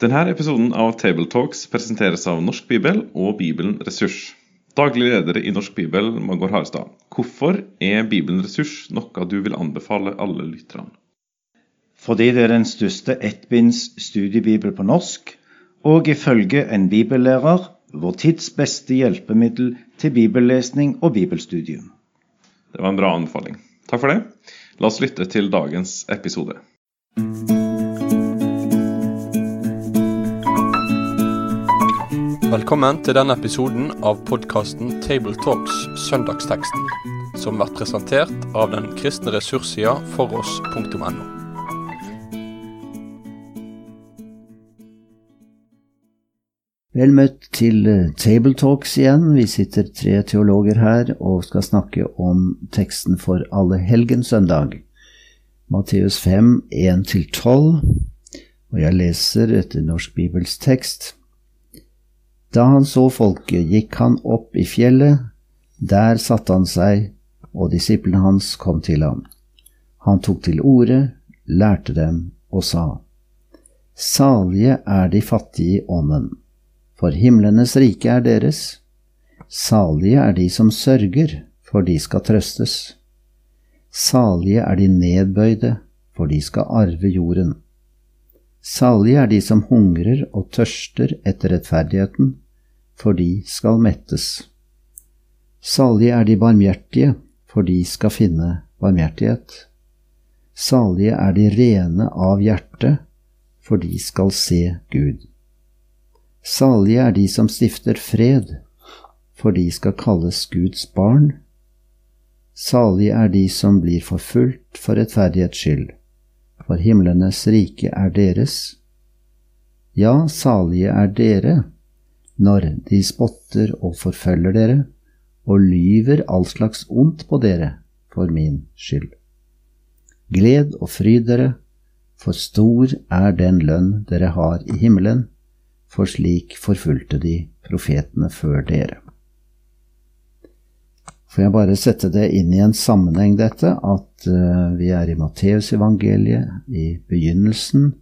Denne episoden av Tabletalks presenteres av Norsk Bibel og Bibelen Ressurs. Daglig leder i Norsk Bibel, Magor Harestad. Hvorfor er Bibelen Ressurs noe du vil anbefale alle lytterne? Fordi det er den største ettbinds studiebibel på norsk, og ifølge en bibellærer vår tids beste hjelpemiddel til bibellesning og bibelstudium. Det var en bra anbefaling. Takk for det. La oss lytte til dagens episode. Velkommen til denne episoden av podkasten Tabletalks Søndagsteksten, som blir presentert av den kristne ressurssida foross.no. Vel møtt til eh, Tabletalks igjen. Vi sitter tre teologer her og skal snakke om teksten for alle helgensøndag. Matteus 5, 1-12. Og jeg leser etter Norsk Bibels tekst. Da han så folket, gikk han opp i fjellet. Der satte han seg, og disiplene hans kom til ham. Han tok til orde, lærte dem og sa, Salige er de fattige i ånden, for himlenes rike er deres. Salige er de som sørger, for de skal trøstes. Salige er de nedbøyde, for de skal arve jorden. Salige er de som hungrer og tørster etter rettferdigheten, for de skal mettes. Salige er de barmhjertige, for de skal finne barmhjertighet. Salige er de rene av hjerte, for de skal se Gud. Salige er de som stifter fred, for de skal kalles Guds barn. Salige er de som blir forfulgt for rettferdighets skyld, for himlenes rike er deres. Ja, salige er dere når de spotter og forfølger dere og lyver all slags ondt på dere for min skyld. Gled og fryd dere, for stor er den lønn dere har i himmelen, for slik forfulgte de profetene før dere. Får jeg bare sette det inn i en sammenheng, dette, at uh, vi er i Matteusevangeliet, i begynnelsen.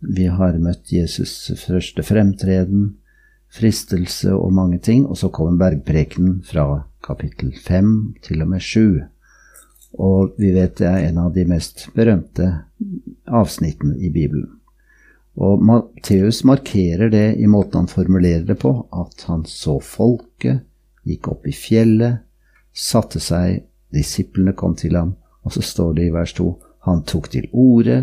Vi har møtt Jesus' første fremtreden, fristelse og mange ting, og så kommer bergprekenen fra kapittel 5 til og med 7. Og vi vet det er en av de mest berømte avsnittene i Bibelen. Og Matteus markerer det i måten han formulerer det på, at han så folket, gikk opp i fjellet, satte seg, disiplene kom til ham, og så står det i vers 2, han tok til orde,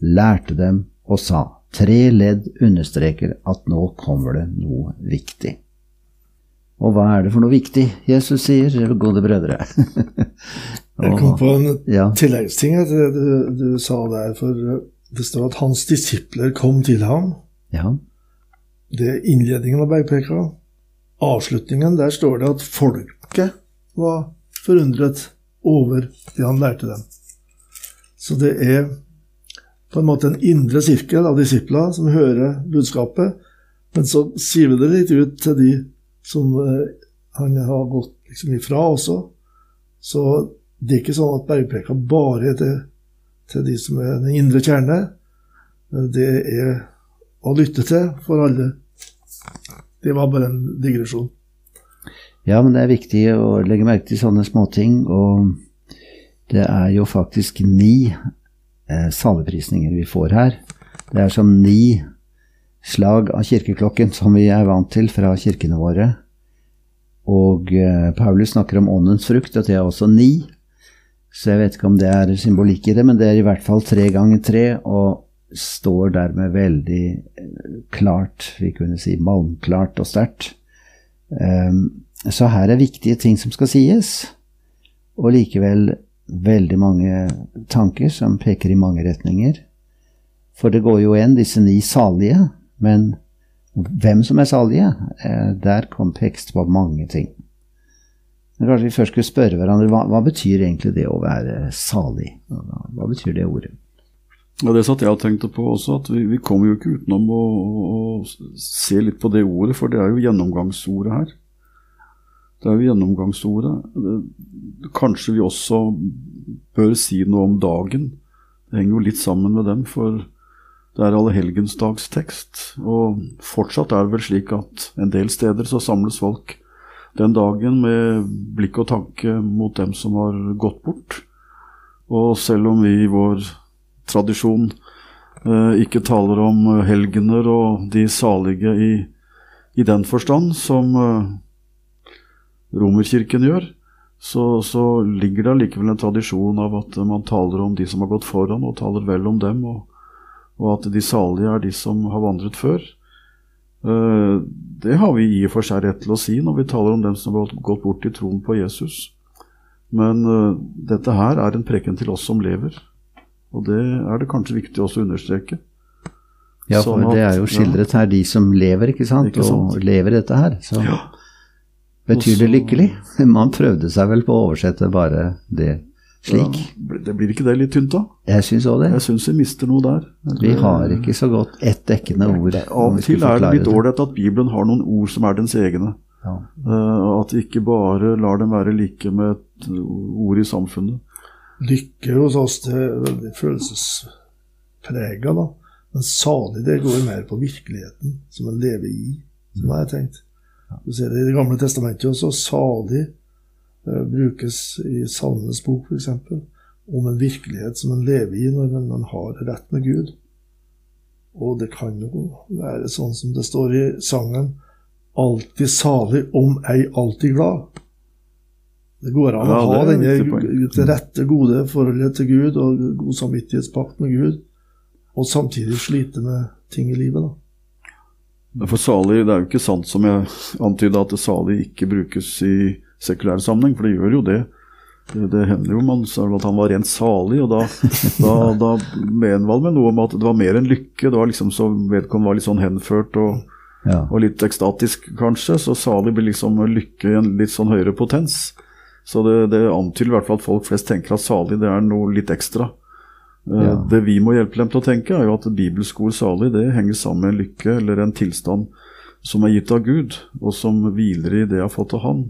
lærte dem og sa. Tre ledd understreker at nå kommer det noe viktig. Og hva er det for noe viktig Jesus sier, gode brødre? Jeg kom på en ja. tilleggsting til det du, du, sa der. For det står at hans disipler kom til ham. Ja. Det er innledningen av bergpreka. Avslutningen, der står det at folket var forundret over det han lærte dem. Så det er på en måte en indre sirkel av disipler som hører budskapet, men så siver det litt ut til de som eh, han har gått liksom ifra også. Så det er ikke sånn at bergpreka bare er til, til de som er den indre kjerne. Det er å lytte til for alle. Det var bare en digresjon. Ja, men det er viktig å legge merke til sånne småting. Og det er jo faktisk ni eh, saleprisninger vi får her. Det er som ni slag av kirkeklokken som vi er vant til fra kirkene våre. Og eh, Paulus snakker om åndens frukt, at det er også ni. Så jeg vet ikke om det er symbolikk i det, men det er i hvert fall tre ganger tre, og står dermed veldig eh, klart, vi kunne si malmklart og sterkt. Så her er viktige ting som skal sies, og likevel veldig mange tanker som peker i mange retninger. For det går jo igjen disse ni salige, men hvem som er salige, eh, der kom tekst på mange ting. Men kanskje vi først skulle spørre hverandre hva, hva betyr egentlig det å være salig? Hva, hva betyr det ordet? Ja, Det satt jeg og tenkte på også, at vi, vi kommer jo ikke utenom å, å, se litt på det ordet, for det er jo gjennomgangsordet her. Det er jo gjennomgangsordet. Kanskje vi også bør si noe om dagen. Det henger jo litt sammen med dem. For Det er allehelgensdagstekst, og fortsatt er det vel slik at en del steder så samles folk den dagen med blikk og tanke mot dem som har gått bort. Og selv om vi i vår tradisjon eh, ikke taler om helgener og de salige i, i den forstand som eh, Romerkirken gjør, så, så ligger det allikevel en tradisjon av at man taler om de som har gått foran, og taler vel om dem. og og at de salige er de som har vandret før. Eh, det har vi i og for seg rett til å si når vi taler om dem som har gått bort i troen på Jesus. Men uh, dette her er en preken til oss som lever, og det er det kanskje viktig også å understreke. Ja, for sånn at, det er jo skildret her de som lever, ikke sant, ikke sant? og lever dette her. Så ja. Betyr Også, det lykkelig? Man prøvde seg vel på å oversette bare det slik. Ja, det Blir ikke det litt tynt, da? Jeg syns òg det. Jeg syns vi mister noe der. Vi har ikke så godt ett dekkende ord. Av og til er det litt ålreit at Bibelen har noen ord som er dens egne. Ja. Uh, at ikke bare lar dem være like med et ord i samfunnet. Lykke hos oss det er veldig følelsesprega, da. Men salig det går mer på virkeligheten som en lever i, som jeg har tenkt. Du ser det i Det gamle testamentet også. Salig Eh, brukes i Salmenes bok, f.eks. Om en virkelighet som en lever i når man har rett med Gud. Og det kan jo være sånn som det står i sangen Alltid salig, om ei alltid glad. Det går an å ja, ha denne det rette, gode forholdet til Gud og god samvittighetspakt med Gud, og samtidig slite med ting i livet. da. For salig, Det er jo ikke sant som jeg antyda, at det salig ikke brukes i sekulær sammenheng, for det gjør jo det. Det, det hender jo man sa at han var rent salig, og da, da, da mener man med noe om at det var mer enn lykke. Det var liksom så Vedkommende var litt sånn henført og, ja. og, litt ekstatisk, kanskje. Så salig blir liksom lykke i en litt sånn høyere potens. Så det, det antyder i hvert fall at folk flest tenker at salig det er noe litt ekstra. Eh, ja. Det vi må hjelpe dem til å tenke, er jo at bibelsk ord salig det henger sammen med en lykke eller en tilstand som er gitt av Gud, og som hviler i det jeg har fått av Han.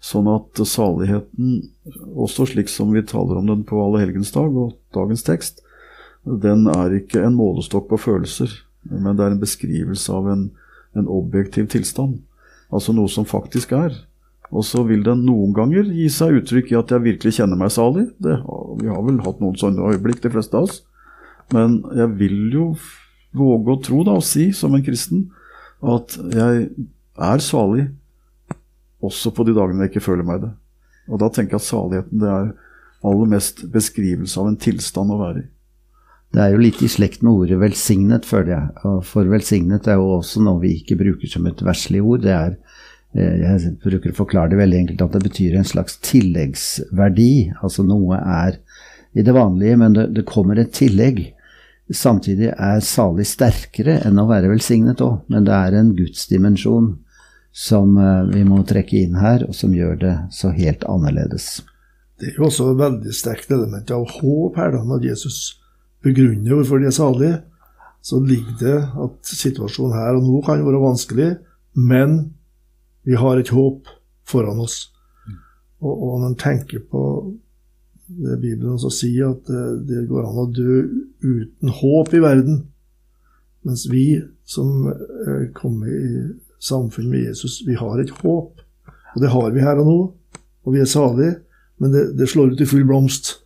Sånn at saligheten, også slik som vi taler om den på Allehelgensdag og dagens tekst, den er ikke en målestokk på følelser, men det er en beskrivelse av en, en objektiv tilstand. Altså noe som faktisk er. Og så vil den noen ganger gi seg uttrykk i at jeg virkelig kjenner meg salig. Det, vi har vel hatt noen sånne øyeblikk, de fleste av oss. Men jeg vil jo våge å tro, da, og si som en kristen, at jeg er salig også på de dagene jeg ikke føler meg det. Og da tenker jeg at saligheten det er aller mest beskrivelse av en tilstand å være i. Det er jo litt i slekt med ordet velsignet, føler jeg. For velsignet er jo også noe vi ikke bruker som et verslig ord. Det er, jeg bruker å forklare det veldig enkelt, at det betyr en slags tilleggsverdi. Altså noe er i det vanlige, men det, det kommer et tillegg. Samtidig er salig sterkere enn å være velsignet òg, men det er en gudsdimensjon som eh, vi må trekke inn her, og som gjør det så helt annerledes. Det er jo også et veldig sterkt element av håp her, da, når Jesus begrunner hvorfor de er salige. Så ligger det at situasjonen her og nå kan være vanskelig, men vi har et håp foran oss. Og, og når en tenker på det Bibelen også sier, at det, det, går an å dø uten håp i verden, mens vi som kommer i samfunn med Jesus. Vi har et håp, og det har vi her og nå. Og vi er salige, men det, det slår ut i full blomst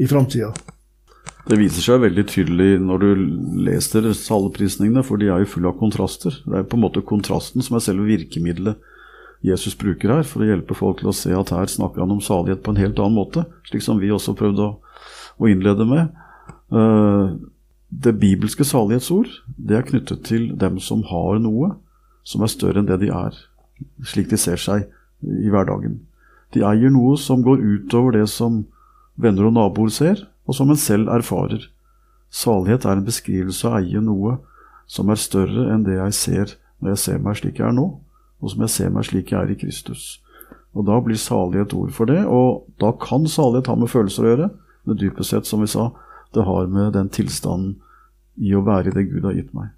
i framtida. Det viser seg veldig tydelig når du leser saleprisningene, for de er jo fulle av kontraster. Det er på en måte kontrasten som er selve virkemidlet Jesus bruker her, for å hjelpe folk til å se at her snakker han om salighet på en helt annen måte, slik som vi også prøvde å, å innlede med. Uh, det bibelske salighetsord det er knyttet til dem som har noe, som er større enn det de er, slik de ser seg i hverdagen. De eier noe som går utover det som venner og naboer ser, og som en selv erfarer. Salighet er en beskrivelse av å eie noe som er større enn det jeg ser når jeg ser meg slik jeg er nå, og som jeg ser meg slik jeg er i Kristus. Og Da blir salighet et ord for det, og da kan salighet ha med følelser å gjøre, men dypest sett, som vi sa, det har med den tilstanden i å være i det Gud har gitt meg.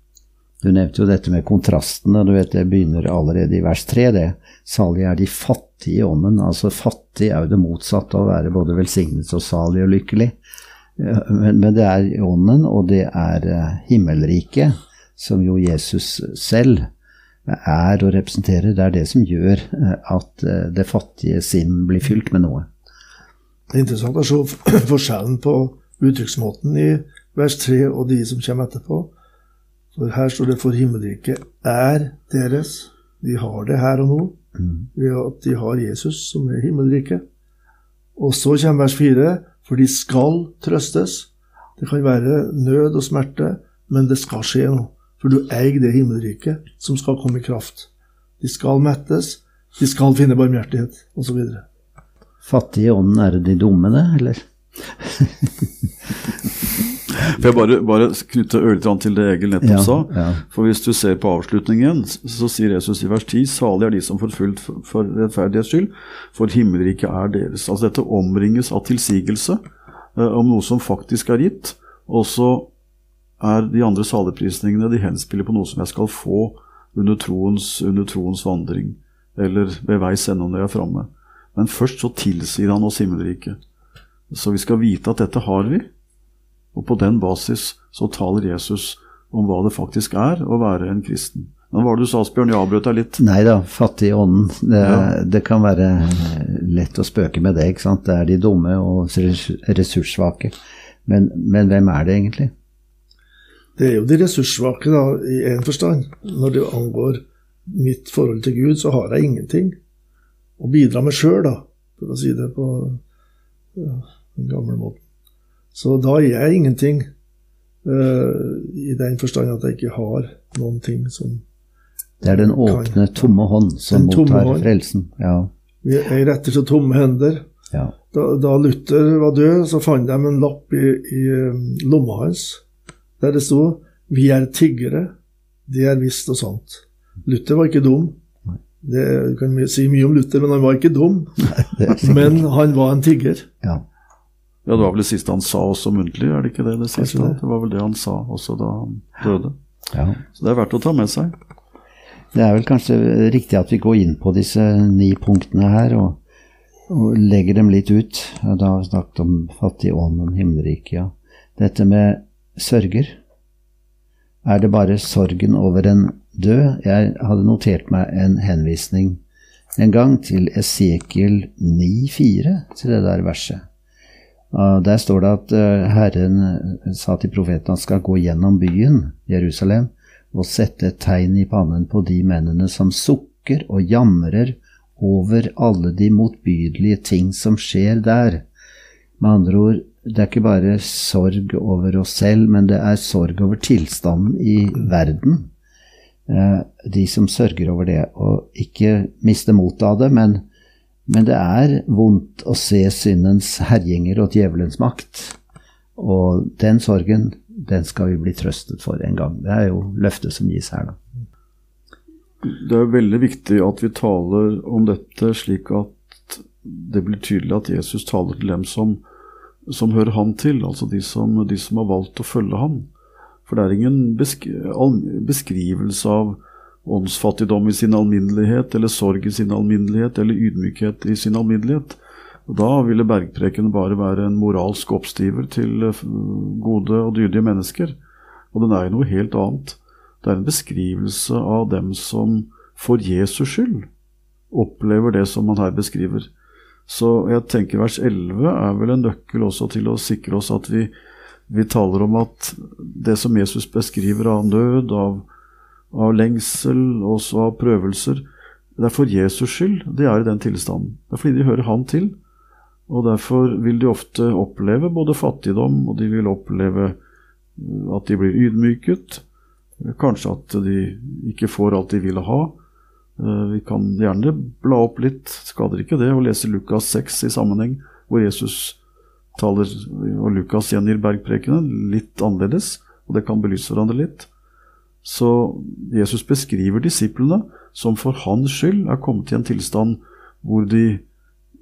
Du nevnte jo dette med kontrastene. du vet Det begynner allerede i vers 3. det. Salige er de fattige i ånden. Altså fattig er jo det motsatte av å være både velsignet og salig og lykkelig. Men, men det er ånden, og det er eh, himmelriket, som jo Jesus selv er og representerer. Det er det som gjør eh, at eh, det fattige sinn blir fylt med noe. Det er interessant å se forskjellen på uttrykksmåten i vers 3 og de som kommer etterpå. For her står det 'for himmelriket er deres'. De har det her og nå ved at de har Jesus, som er himmelriket. Og så kommer vers 4 for de skal trøstes. Det kan være nød og smerte, men det skal skje noe. For du eier det himmelriket som skal komme i kraft. De skal mettes, de skal finne barmhjertighet, osv. Fattige i ånden, er det de dumme, det, eller? Får jeg bare, bare knytte ørlite grann til det Egil nettopp Ja, sa. ja. For hvis du ser på avslutningen, så sier Jesus i vers 10.: Salig er de som forfulgt for for rettferdighets skyld, for himmelriket er deres. Altså dette omringes av tilsigelse eh, om noe som faktisk er gitt, og så er de andre saligprisningene de henspiller på noe som jeg skal få under troens, under troens vandring, eller ved veis ende når jeg er framme. Men først så tilsier han oss himmelriket. Så vi skal vite at dette har vi, og på den basis så taler Jesus om hva det faktisk er å være en kristen. Men hva var det du sa, Asbjørn? Jeg avbrøt deg litt. Nei da, fattig i ånden. Det, Ja. det kan være lett å spøke med det, ikke sant. Det er de dumme og ressurssvake. Men, men hvem er det egentlig? Det er jo de ressurssvake, da, i én forstand. Når det angår mitt forhold til Gud, så har jeg ingenting å bidra med sjøl, da, for å si det på ja, den gamle måten. Så da er jeg ingenting, uh, i den forstand at jeg ikke har noen ting som Det er den åpne, tomme hånd som Den mottar hånd. frelsen. Ja, Jeg retter så tomme hender. ja. Da, da Luther var død, så fant de en lapp i, i eh, lomma hans der det sto 'Vi er tiggere, det er visst og sant'. Luther var ikke dum. Det du kan si mye om Luther, men han var ikke dum. Men han var en tigger. ja. Ja, Det var vel det siste han sa også muntlig, er det ikke det? Det siste? Det. Det var vel det han sa også da han døde. ja. Så det er verdt å ta med seg. Det er vel kanskje riktig at vi går inn på disse ni punktene her og, og legger dem litt ut. Da har vi snakket om fattig ånd og himmelriket. Ja. Dette med sørger. Er det bare sorgen over en død? Jeg hadde notert meg en henvisning en gang til Esekiel 9,4, til det der verset. Der står det at eh, Herren eh, sa til profeten at han skal gå gjennom byen, Jerusalem, og sette et tegn i pannen på de mennene som sukker og jamrer over alle de motbydelige ting som skjer der. Med andre ord, det er ikke bare sorg over oss selv, men det er sorg over tilstanden i verden. Eh, De som sørger over det, og ikke miste motet av det, men, men det er vondt å se syndens herjinger og djevelens makt. Og den sorgen, den skal vi bli trøstet for en gang. Det er jo løftet som gis her, da. Det er veldig viktig at vi taler om dette slik at det blir tydelig at Jesus taler til dem som, som hører han til, altså de som, de som har valgt å følge han. For det er ingen besk beskrivelse av åndsfattigdom i sin alminnelighet, eller sorg i sin alminnelighet, eller ydmykhet i sin alminnelighet. Da ville bergpreken bare være en moralsk oppstiver til eh, gode og dydige mennesker. Og den er jo noe helt annet. Det er en beskrivelse av dem som for Jesus skyld opplever det som man her beskriver. Så jeg tenker vers 11 er vel en nøkkel også til å sikre oss at vi, vi taler om at det som Jesus beskriver av nød, av, av lengsel, også av prøvelser, det er for Jesus skyld de er i den tilstanden. Det er fordi de hører Han til. Og derfor vil de ofte oppleve både fattigdom, og de vil oppleve uh, at de blir ydmyket. Kanskje at de ikke får alt de ville ha. Eh, Vi kan gjerne bla opp litt, skader ikke det, og lese Lukas 6 i sammenheng, hvor Jesus taler, og Lukas gjengir bergprekene litt annerledes, og det kan belyse hverandre litt. Så Jesus beskriver disiplene som for hans skyld er kommet i en tilstand hvor de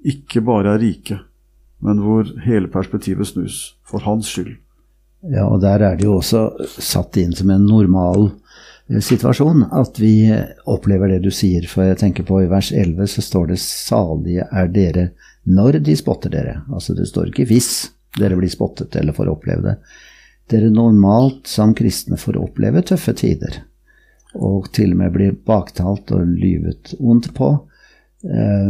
ikke bare er rike, men hvor hele perspektivet snus. For hans skyld. Ja, og der er det jo også satt inn som en normal situasjon at vi opplever det du sier. For jeg tenker på i vers 11 så står det 'salige er dere når de spotter dere'. Altså det står ikke 'hvis'. dere blir spottet eller får oppleve det. Dere normalt som kristne får oppleve tøffe tider, og til og med blir baktalt og lyvet ondt på. Eh,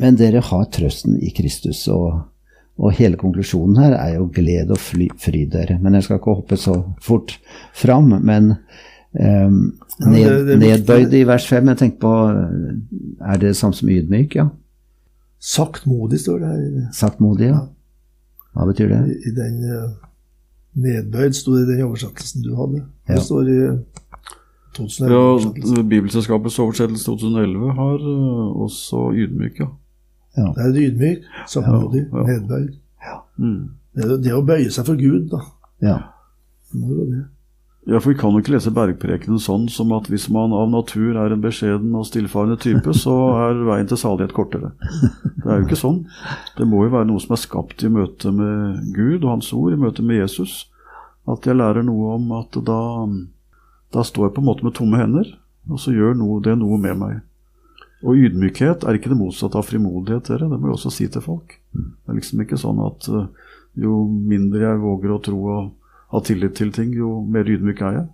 men dere har trøsten i Kristus, og, og hele konklusjonen her er jo gled og fly, fryd dere. Men jeg skal ikke hoppe så fort fram. Men ned, Ja, er viktig. nedbøyd i vers 5, jeg tenker på Er det samme som ydmyk, ja? Saktmodig står det her. Saktmodig, ja. Hva betyr det? I, i den eh, nedbøyd sto det i den oversettelsen du hadde. Ja. Det står i Ja, 2011-oversettelsen. Bibelselskapets oversettelse 2011 har øh, også ydmyk, ja. Det er ydmyk, saktmodig, Ja, ja. nedbøyd. Mm. Det det å bøye seg for Gud, da. Ja. Det må jo det. Ja, for Vi kan jo ikke lese bergprekenen sånn som at hvis man av natur er en beskjeden og stillfarende type, så er veien til salighet kortere. Det er jo ikke sånn. Det må jo være noe som er skapt i møte med Gud og Hans ord, i møte med Jesus. At jeg lærer noe om at da, da står jeg på en måte med tomme hender, og så gjør noe, det noe med meg. Og ydmykhet er ikke det motsatte av frimodighet, dere. Det må jeg også si til folk. Det er liksom ikke sånn at eh, jo mindre jeg våger å tro og ha tillit til ting, jo mer ydmyk er jeg.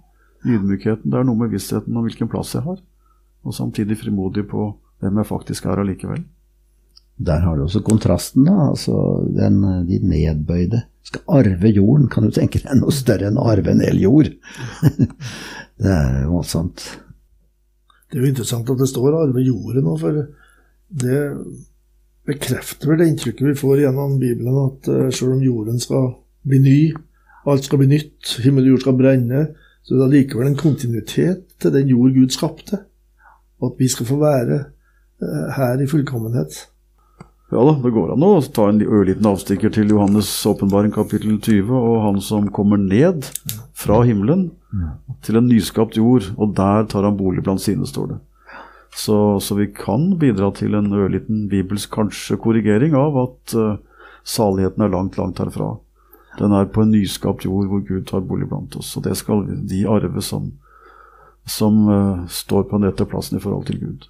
Ydmykheten det er noe med vissheten om hvilken plass jeg har, og samtidig frimodig på hvem jeg faktisk er allikevel. Der har du også kontrasten, da. Altså den, de nedbøyde skal arve jorden. Kan du tenke deg noe større enn å arve en hel jord? det er voldsomt. Det er jo interessant at det står 'arve jorden' nå, for det bekrefter vel det inntrykket vi får gjennom Bibelen, at eh, selv om jorden skal bli ny, alt skal bli nytt, himmel og jord skal brenne, så det er allikevel en kontinuitet til den jord Gud skapte. Og at vi skal få være eh, her i fullkommenhet. Ja da, det går an å ta en ørliten avstikker til Johannes' åpenbaring kapittel 20, og han som kommer ned fra himmelen til en nyskapt jord, og der tar han bolig blant sine, står det. Så, så vi kan bidra til en ørliten bibelsk kanskje korrigering av at uh, saligheten er langt, langt herfra. Den er på en nyskapt jord hvor Gud tar bolig blant oss, og det skal de arve som, som uh, står på den rette plassen i forhold til Gud.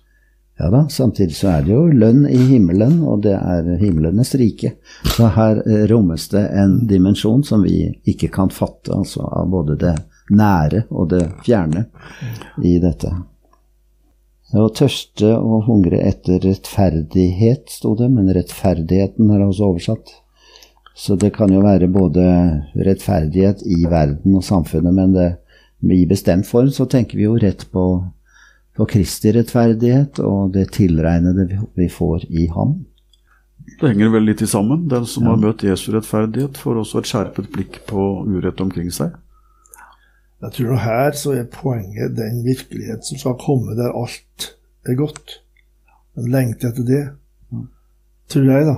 Ja da, samtidig så er det jo lønn i himmelen, og det er himlenes rike. Så her eh, rommes det en dimensjon som vi ikke kan fatte, altså av både det nære og det fjerne i dette. Å tørste og hungre etter rettferdighet, sto det, men rettferdigheten er også oversatt. Så det kan jo være både rettferdighet i verden og samfunnet, men det, i bestemt form så tenker vi jo rett på på Kristi rettferdighet og det tilregnede vi- vi får i ham. Det henger vel litt i sammen. Den som har møtt Jesu rettferdighet, får også et skjerpet blikk på urett omkring seg. Jeg tror nå her så er poenget den virkelighet som skal komme der alt er godt. En lengter etter det. Tror jeg, da.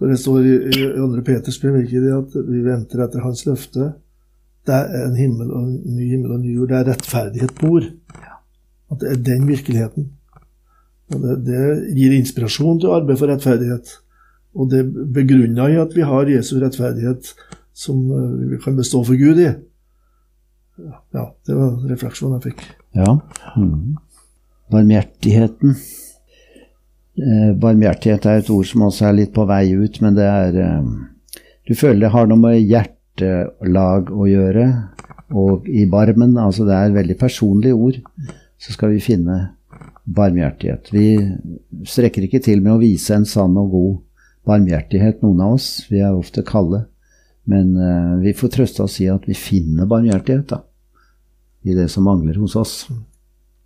For det står i, i 2. Peters brev at vi venter etter hans løfte. Det er en himmel og en ny himmel og en ny jord. Det er rettferdighet bor. At det er den virkeligheten. Og det, det gir inspirasjon til å arbeide for rettferdighet. Og det begrunner i at vi har Jesu rettferdighet som eh, vi kan bestå for Gud i. Ja, det var refleksjonen jeg fikk. Ja. Mm. Barmhjertigheten. Eh, barmhjertighet er et ord som også er litt på vei ut, men det er eh, Du føler det har noe med hjertelag å gjøre, og i barmen, altså det er veldig personlige ord, så skal vi finne barmhjertighet. Vi strekker ikke til med å vise en sann og god barmhjertighet, noen av oss. Vi er ofte kalde. Men eh, vi får trøste oss i at vi finner barmhjertighet, da. I det som mangler hos oss.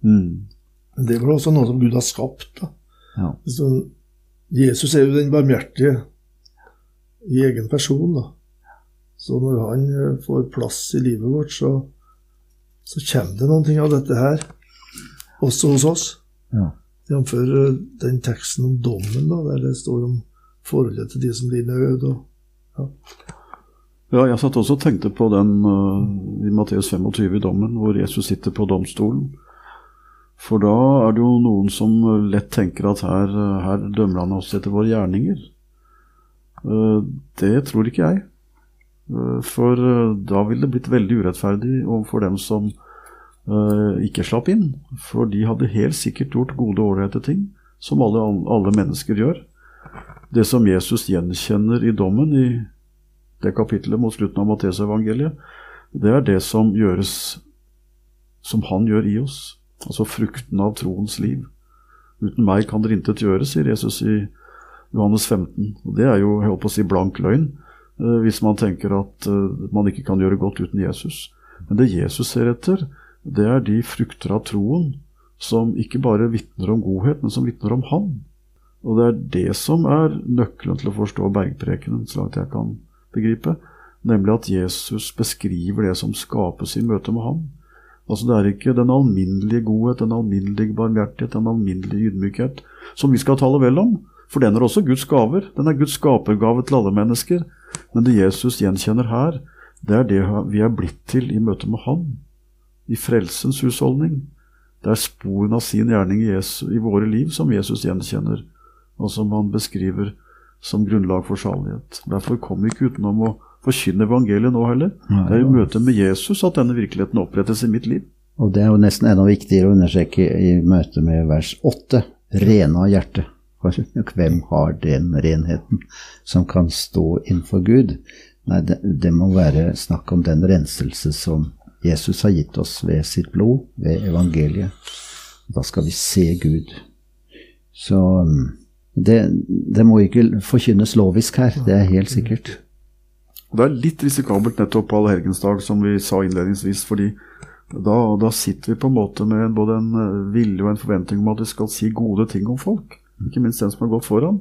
Mm. Det vel også noe som Gud har skapt. da. Ja. Så Jesus er jo den barmhjertige i egen person. da. Så når han eh, får plass i livet vårt, så, så kommer det noen ting av dette her, også hos oss. Ja. Jf. den teksten om dommen, da, der det står om forholdet til de som lider nød. og Ja, jeg satt også og tenkte på den uh, i Matteus 25 i dommen, hvor Jesus sitter på domstolen. For da er det jo noen som lett tenker at her, her dømmer han oss etter våre gjerninger. Eh, det tror ikke jeg. Eh, For øh, da ville det blitt veldig urettferdig overfor dem som ikke slapp inn. For de hadde helt sikkert gjort gode ålreite ting, som alle, alle mennesker gjør. Det som Jesus gjenkjenner i dommen i det kapittelet mot slutten av Mattesevangeliet, det er det som gjøres som Han gjør i oss. Altså frukten av troens liv. Uten meg kan dere intet gjøre, sier Jesus i Johannes 15. Og Det er jo jeg håper å si blank løgn, eh, hvis man tenker at eh, man ikke kan gjøre godt uten Jesus. Men det Jesus ser etter, det er de frukter av troen som ikke bare vitner om godhet, men som vitner om Han. Og det er det som er nøkkelen til å forstå bergprekenen, så langt jeg kan begripe. Nemlig at Jesus beskriver det som skapes i møte med Han. Altså Det er ikke den alminnelige godhet, den alminnelige barmhjertighet, den alminnelige ydmykhet som vi skal tale vel om. For den er også Guds gaver. Den er Guds skapergave til alle mennesker. Men det Jesus gjenkjenner her, det er det vi er blitt til i møte med Han. I frelsens husholdning. Det er sporene av sin gjerning i, Jesus, i våre liv som Jesus gjenkjenner, og som han beskriver som grunnlag for salighet. Derfor kom vi ikke utenom å forkynne evangeliet nå heller. Det er i møte med Jesus at denne virkeligheten opprettes i mitt liv. Og det er jo nesten enda viktigere å understreke i møte med vers 8. Rene av hjerte. Hvem har den renheten som kan stå innenfor Gud? Nei, det, det, må være snakk om den renselse som Jesus har gitt oss ved sitt blod, ved evangeliet. Da skal vi se Gud. Så mm, det, det må ikke forkynnes lovisk her, det er helt sikkert. Og Det er litt risikabelt nettopp på allehelgensdag, som vi sa innledningsvis. fordi da, da, sitter vi på en måte med både en eh, vilje og en forventning om at vi skal si gode ting om folk. Ikke minst den som har gått foran.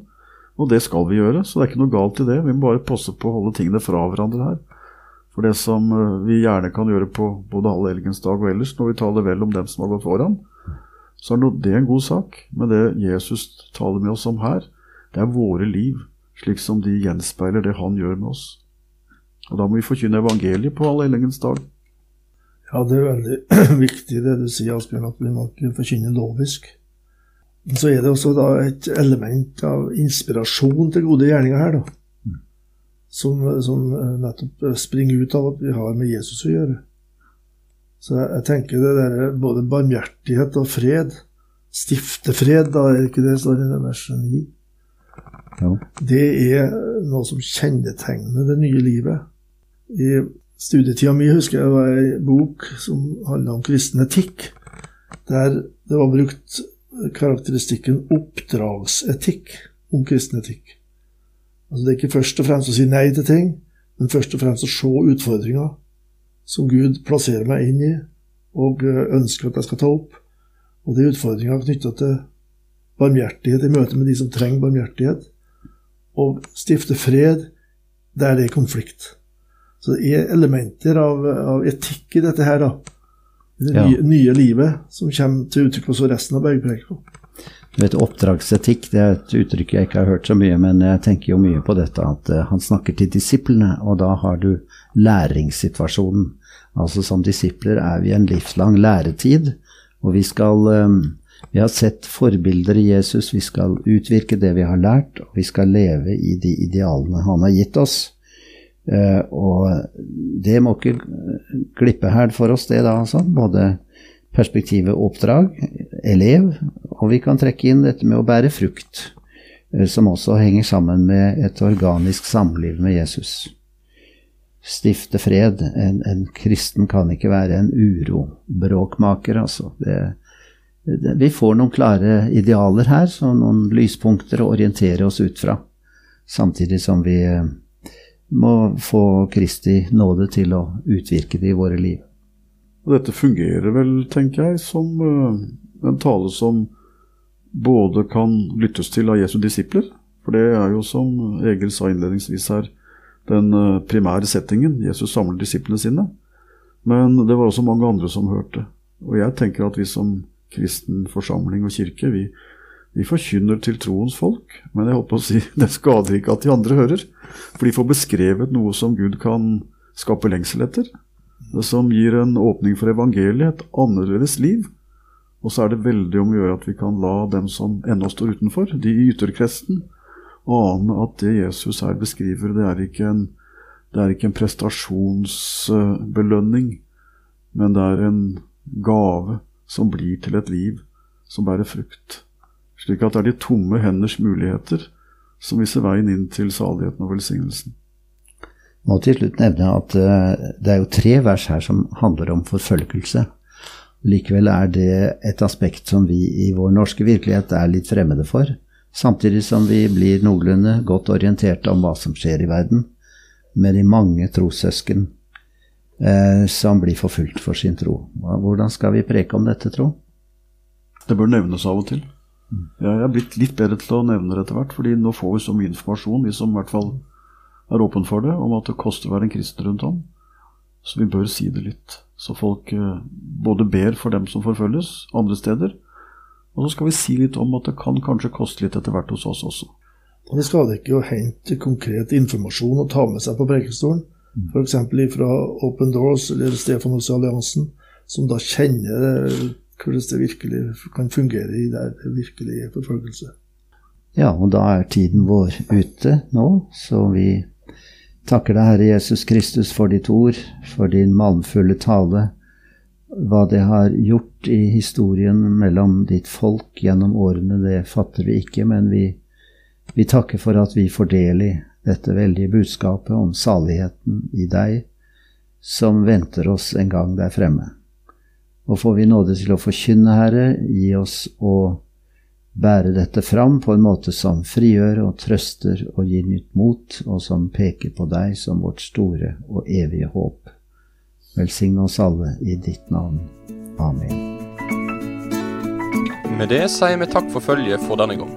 Og det skal vi gjøre, så det er ikke noe galt i det. Vi må bare passe på å holde tingene fra hverandre her. For det som eh, vi gjerne kan gjøre på både allehelgensdag og ellers, når vi taler vel om dem som har gått foran, så er det en god sak. Men det Jesus taler med oss om her, det er våre liv, slik som de gjenspeiler det han gjør med oss. Og da må vi forkynne evangeliet på allehelgens dag. Ja, det er veldig viktig det du sier, Asbjørn, at vi må ikke forkynne lovisk. Men så er det også da et element av inspirasjon til gode gjerninger her, da. Som, som nettopp springer ut av at vi har med Jesus å gjøre. Så jeg, jeg tenker det der både barmhjertighet og fred, Stifte fred, da er ikke det står i vers 9, ja. det er noe som kjennetegner det nye livet. I studietida mi husker jeg det var ei bok som handla om kristen etikk, der det var brukt karakteristikken oppdragsetikk om kristen etikk. Altså Det er ikke først og fremst å si nei til ting, men først og fremst å se utfordringer som Gud plasserer meg inn i, og ønsker at jeg skal ta opp. Og det er utfordringer knytta til barmhjertighet i møte med de som trenger barmhjertighet, og stifte fred der det er konflikt. Så det er elementer av, av etikk i dette her, da. I det ja. nye, nye, livet som kommer til uttrykk hos resten av bergprekenen. Du vet, Oppdragsetikk det er et uttrykk jeg ikke har hørt så mye, men jeg tenker jo mye på dette at uh, han snakker til disiplene, og da har du læringssituasjonen. Altså Som disipler er vi i en livslang læretid, og vi skal um, Vi har sett forbilder i Jesus, vi skal utvirke det vi har lært, og vi skal leve i de idealene han har gitt oss. Uh, og det må ikke glippe her for oss, det da, altså. Både perspektivet oppdrag, elev, og vi kan trekke inn dette med å bære frukt, uh, som også henger sammen med et organisk samliv med Jesus. Stifte fred. En, en kristen kan ikke være en urobråkmaker, altså. Det, det, vi får noen klare idealer her, så noen lyspunkter å orientere oss ut fra. Samtidig som vi uh, må få Kristi nåde til å utvirke det i våre liv. Og dette fungerer vel, tenker jeg, som uh, en tale som både kan lyttes til av Jesu disipler, for det er jo som Egil sa innledningsvis her, den uh, primære settingen. Jesus samler disiplene sine. Men det var også mange andre som hørte. Og jeg tenker at vi som kristen forsamling og kirke, vi, vi forkynner til troens folk, men jeg håper å si det skader ikke at de andre hører. For de får beskrevet noe som Gud kan skape lengsel etter. Det som gir en åpning for evangeliet, et annerledes liv. Og så er det veldig om å gjøre at vi kan la dem som ennå står utenfor, de i ytterkresten, ane at det Jesus her beskriver, det er ikke en, er ikke en prestasjonsbelønning, men det er en gave som blir til et liv som bærer frukt. Slik at det er de tomme henders muligheter som viser veien inn til saligheten og velsignelsen. Må til slutt nevne at eh, det er jo tre vers her som handler om forfølgelse. Likevel er det et aspekt som vi i vår norske virkelighet er litt fremmede for, samtidig som vi blir noenlunde godt orienterte om hva som skjer i verden, med de mange trossøsken eh, som blir forfulgt for sin tro. Hvordan skal vi preke om dette, tro? Det bør nevnes av og til. Jeg er blitt litt bedre til å nevne det etter hvert, fordi nå får vi så mye informasjon, vi som i hvert fall er åpen for det, om at det koster å være en kristen rundt om. Så vi bør si det litt. Så folk eh, både ber for dem som forfølges andre steder, og så skal vi si litt om at det kan kanskje koste litt etter hvert hos oss også. Og Det skader ikke å hente konkret informasjon og ta med seg på prekestolen. F.eks. fra Open Doors eller Stefanos-alliansen, som da kjenner hvordan det virkelig kan fungere i der virkelige forfølgelse. Ja, og da er tiden vår ute nå, så vi takker deg, Herre Jesus Kristus, for ditt ord, for din malmfulle tale, hva det har gjort i historien mellom ditt folk gjennom årene, det fatter vi ikke, men vi, vi takker for at vi får del i dette veldige budskapet om saligheten i deg, som venter oss en gang der fremme. Og får vi nåde til å forkynne, Herre, gi oss å bære dette fram på en måte som frigjør og trøster og gir nytt mot, og som peker på deg som vårt store og evige håp. Velsigne oss alle i ditt navn. Amen. Med det sier vi takk for følget for denne gang.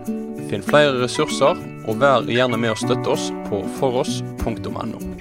Finn flere ressurser, og vær gjerne med å støtte oss på foross.no.